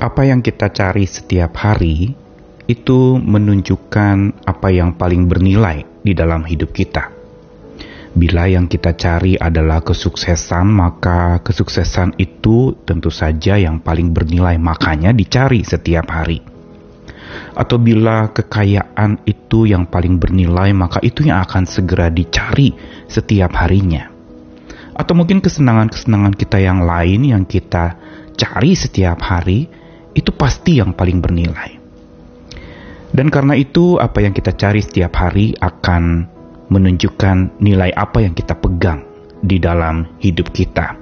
Apa yang kita cari setiap hari itu menunjukkan apa yang paling bernilai di dalam hidup kita. Bila yang kita cari adalah kesuksesan, maka kesuksesan itu tentu saja yang paling bernilai, makanya dicari setiap hari. Atau bila kekayaan itu yang paling bernilai, maka itu yang akan segera dicari setiap harinya. Atau mungkin kesenangan-kesenangan kita yang lain yang kita cari setiap hari, itu pasti yang paling bernilai. Dan karena itu, apa yang kita cari setiap hari akan menunjukkan nilai apa yang kita pegang di dalam hidup kita.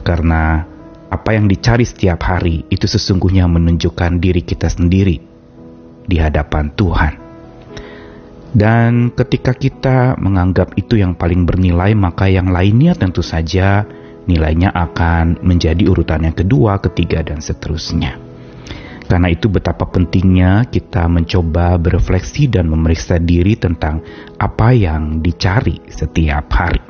Karena apa yang dicari setiap hari itu sesungguhnya menunjukkan diri kita sendiri di hadapan Tuhan. Dan ketika kita menganggap itu yang paling bernilai, maka yang lainnya tentu saja nilainya akan menjadi urutan yang kedua, ketiga, dan seterusnya. Karena itu betapa pentingnya kita mencoba berefleksi dan memeriksa diri tentang apa yang dicari setiap hari.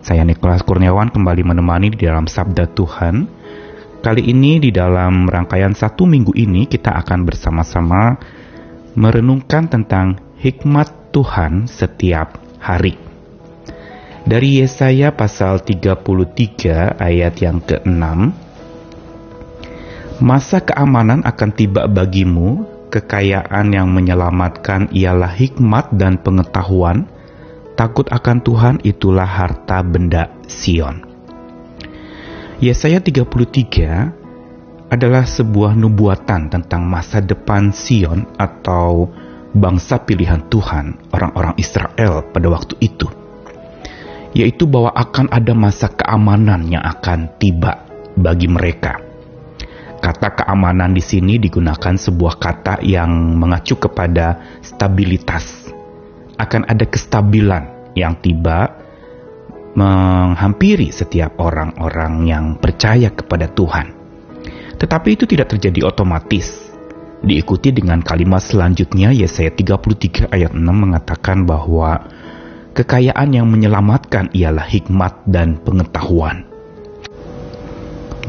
Saya Nikolas Kurniawan kembali menemani di dalam Sabda Tuhan. Kali ini di dalam rangkaian satu minggu ini kita akan bersama-sama merenungkan tentang hikmat Tuhan setiap hari. Dari Yesaya pasal 33 ayat yang ke-6, Masa keamanan akan tiba bagimu, kekayaan yang menyelamatkan ialah hikmat dan pengetahuan, takut akan Tuhan itulah harta benda Sion. Yesaya 33 adalah sebuah nubuatan tentang masa depan Sion atau bangsa pilihan Tuhan, orang-orang Israel pada waktu itu. Yaitu bahwa akan ada masa keamanan yang akan tiba bagi mereka Kata keamanan di sini digunakan sebuah kata yang mengacu kepada stabilitas. Akan ada kestabilan yang tiba menghampiri setiap orang-orang yang percaya kepada Tuhan. Tetapi itu tidak terjadi otomatis. Diikuti dengan kalimat selanjutnya Yesaya 33 ayat 6 mengatakan bahwa kekayaan yang menyelamatkan ialah hikmat dan pengetahuan.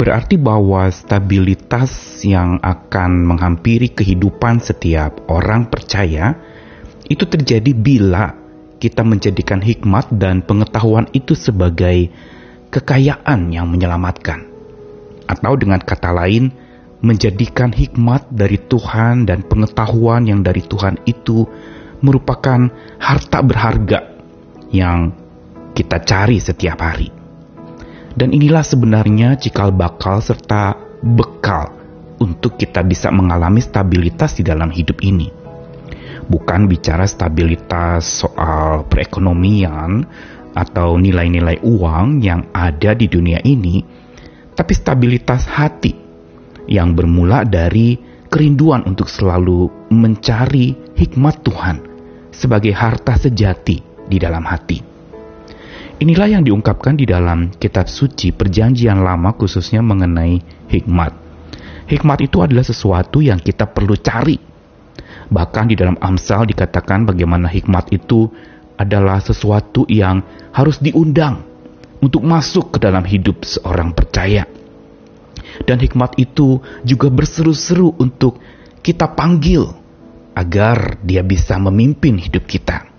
Berarti bahwa stabilitas yang akan menghampiri kehidupan setiap orang percaya itu terjadi bila kita menjadikan hikmat dan pengetahuan itu sebagai kekayaan yang menyelamatkan. Atau dengan kata lain, menjadikan hikmat dari Tuhan dan pengetahuan yang dari Tuhan itu merupakan harta berharga yang kita cari setiap hari. Dan inilah sebenarnya cikal bakal serta bekal untuk kita bisa mengalami stabilitas di dalam hidup ini. Bukan bicara stabilitas soal perekonomian atau nilai-nilai uang yang ada di dunia ini, tapi stabilitas hati yang bermula dari kerinduan untuk selalu mencari hikmat Tuhan sebagai harta sejati di dalam hati. Inilah yang diungkapkan di dalam kitab suci perjanjian lama khususnya mengenai hikmat. Hikmat itu adalah sesuatu yang kita perlu cari. Bahkan di dalam Amsal dikatakan bagaimana hikmat itu adalah sesuatu yang harus diundang untuk masuk ke dalam hidup seorang percaya. Dan hikmat itu juga berseru-seru untuk kita panggil agar dia bisa memimpin hidup kita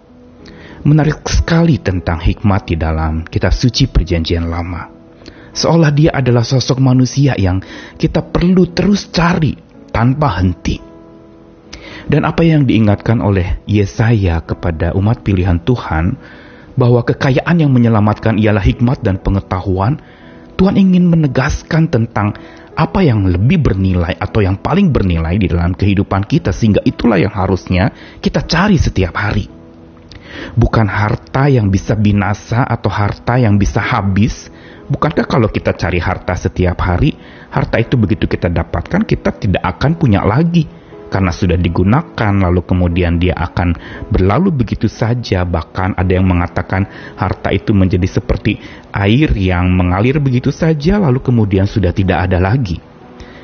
menarik sekali tentang hikmat di dalam kitab suci perjanjian lama. Seolah dia adalah sosok manusia yang kita perlu terus cari tanpa henti. Dan apa yang diingatkan oleh Yesaya kepada umat pilihan Tuhan, bahwa kekayaan yang menyelamatkan ialah hikmat dan pengetahuan, Tuhan ingin menegaskan tentang apa yang lebih bernilai atau yang paling bernilai di dalam kehidupan kita, sehingga itulah yang harusnya kita cari setiap hari bukan harta yang bisa binasa atau harta yang bisa habis. Bukankah kalau kita cari harta setiap hari, harta itu begitu kita dapatkan, kita tidak akan punya lagi? Karena sudah digunakan lalu kemudian dia akan berlalu begitu saja. Bahkan ada yang mengatakan harta itu menjadi seperti air yang mengalir begitu saja lalu kemudian sudah tidak ada lagi.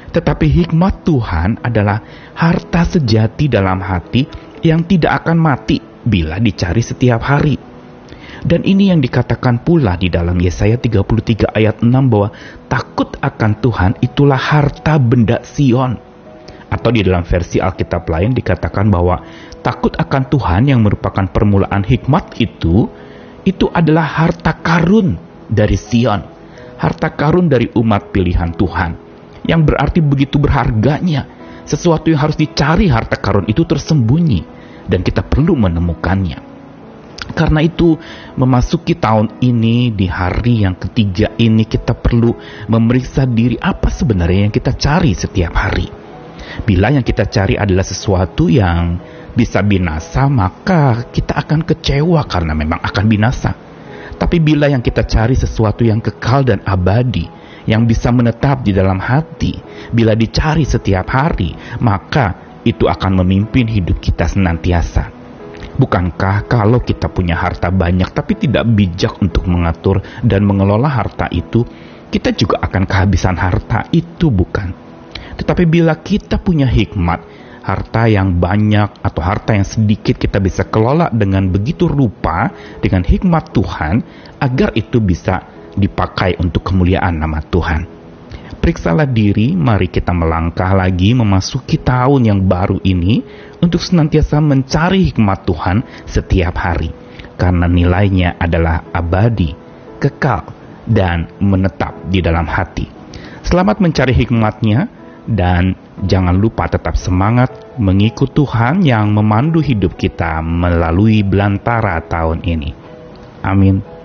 Tetapi hikmat Tuhan adalah harta sejati dalam hati yang tidak akan mati bila dicari setiap hari. Dan ini yang dikatakan pula di dalam Yesaya 33 ayat 6 bahwa takut akan Tuhan itulah harta benda Sion. Atau di dalam versi Alkitab lain dikatakan bahwa takut akan Tuhan yang merupakan permulaan hikmat itu, itu adalah harta karun dari Sion. Harta karun dari umat pilihan Tuhan. Yang berarti begitu berharganya. Sesuatu yang harus dicari harta karun itu tersembunyi. Dan kita perlu menemukannya. Karena itu, memasuki tahun ini di hari yang ketiga ini kita perlu memeriksa diri apa sebenarnya yang kita cari setiap hari. Bila yang kita cari adalah sesuatu yang bisa binasa, maka kita akan kecewa karena memang akan binasa. Tapi bila yang kita cari sesuatu yang kekal dan abadi, yang bisa menetap di dalam hati, bila dicari setiap hari, maka itu akan memimpin hidup kita senantiasa. Bukankah kalau kita punya harta banyak tapi tidak bijak untuk mengatur dan mengelola harta itu, kita juga akan kehabisan harta itu bukan? Tetapi bila kita punya hikmat, harta yang banyak atau harta yang sedikit kita bisa kelola dengan begitu rupa dengan hikmat Tuhan agar itu bisa dipakai untuk kemuliaan nama Tuhan. Periksalah diri, mari kita melangkah lagi memasuki tahun yang baru ini untuk senantiasa mencari hikmat Tuhan setiap hari. Karena nilainya adalah abadi, kekal, dan menetap di dalam hati. Selamat mencari hikmatnya dan jangan lupa tetap semangat mengikut Tuhan yang memandu hidup kita melalui belantara tahun ini. Amin.